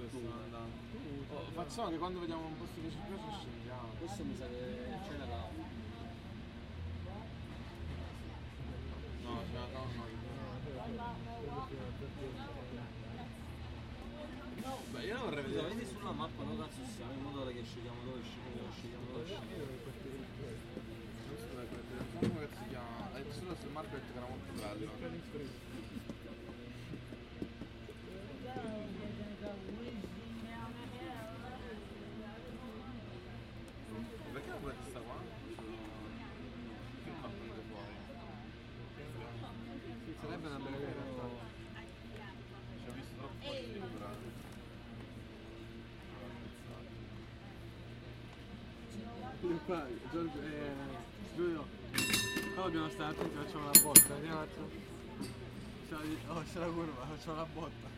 dove sto andando. Oh, facciamo che quando vediamo un posto che ci piace scendiamo. Questo mi sa che c'è la. No, c'è cava no. Beh, io la vorrei vedere. vedi sulla mappa dove cazzo siamo, in modo che scegliamo dove scegliamo, scegliamo dove scegliamo. Come si chiama? È solo sul market che era molto bello. Qua, Giorgio, eh, Giulio, qua dobbiamo stare attenti, facciamo una botta. C'è la, oh, c'è la curva, facciamo una botta.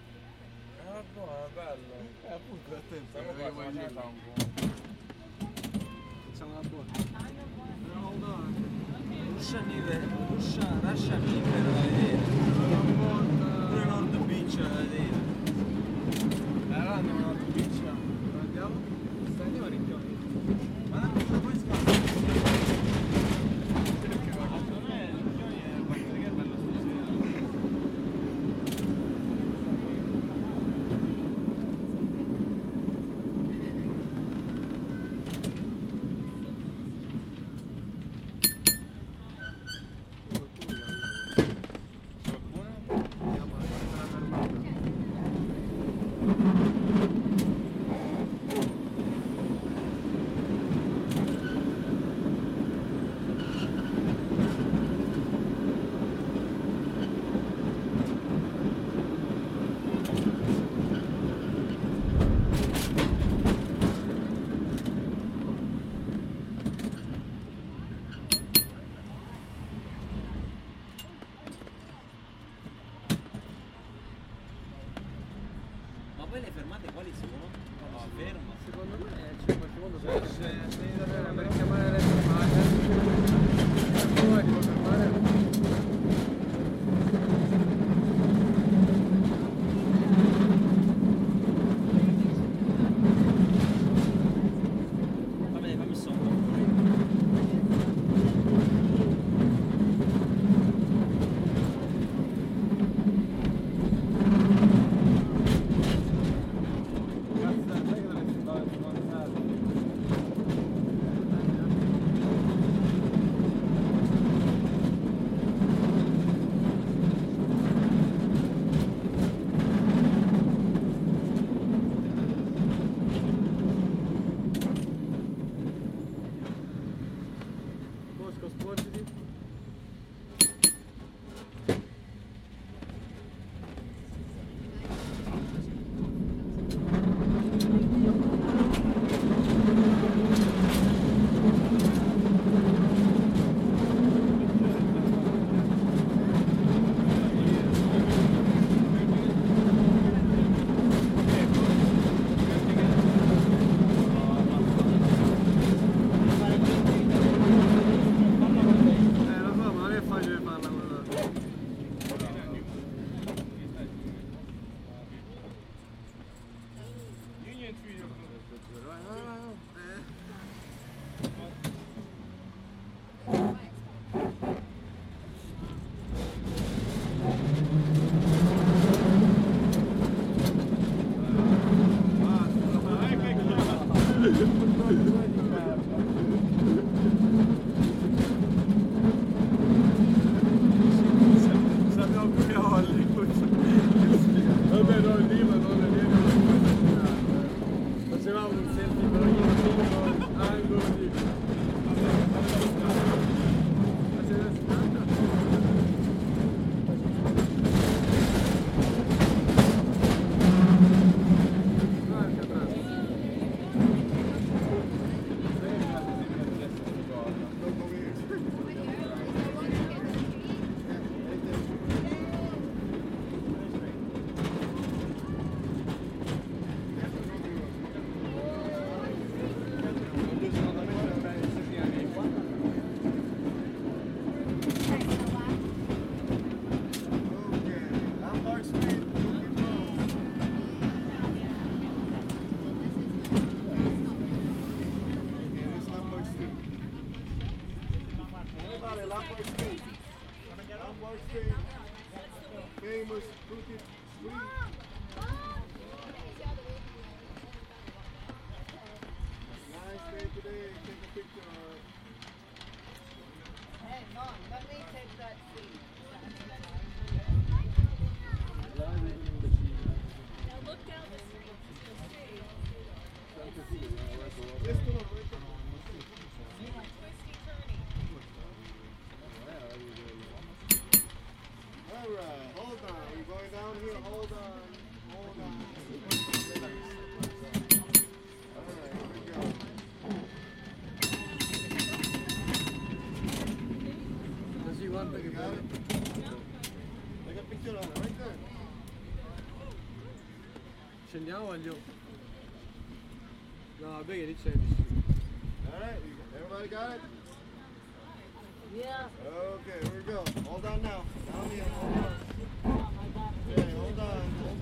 Ah, buono, bello. Eh, appunto, attento, che vuoi po'. Facciamo una botta. No, no, da vedere. una botta. Pure Nord Beach da vedere. Poi fermate quali sono? Quando si ferma? Secondo me c'è qualche modo Sì, per, sì, sì, per, davvero. per chiamare le fermate. Hey, Mom, let me take that seat. Now look down the street. Questo no, Scendiamo Maglio. No, big it changes. Alright, everybody got it? Yeah. Okay, here we go. Hold on now. Down here, hold on. Okay, hold on. Hold on.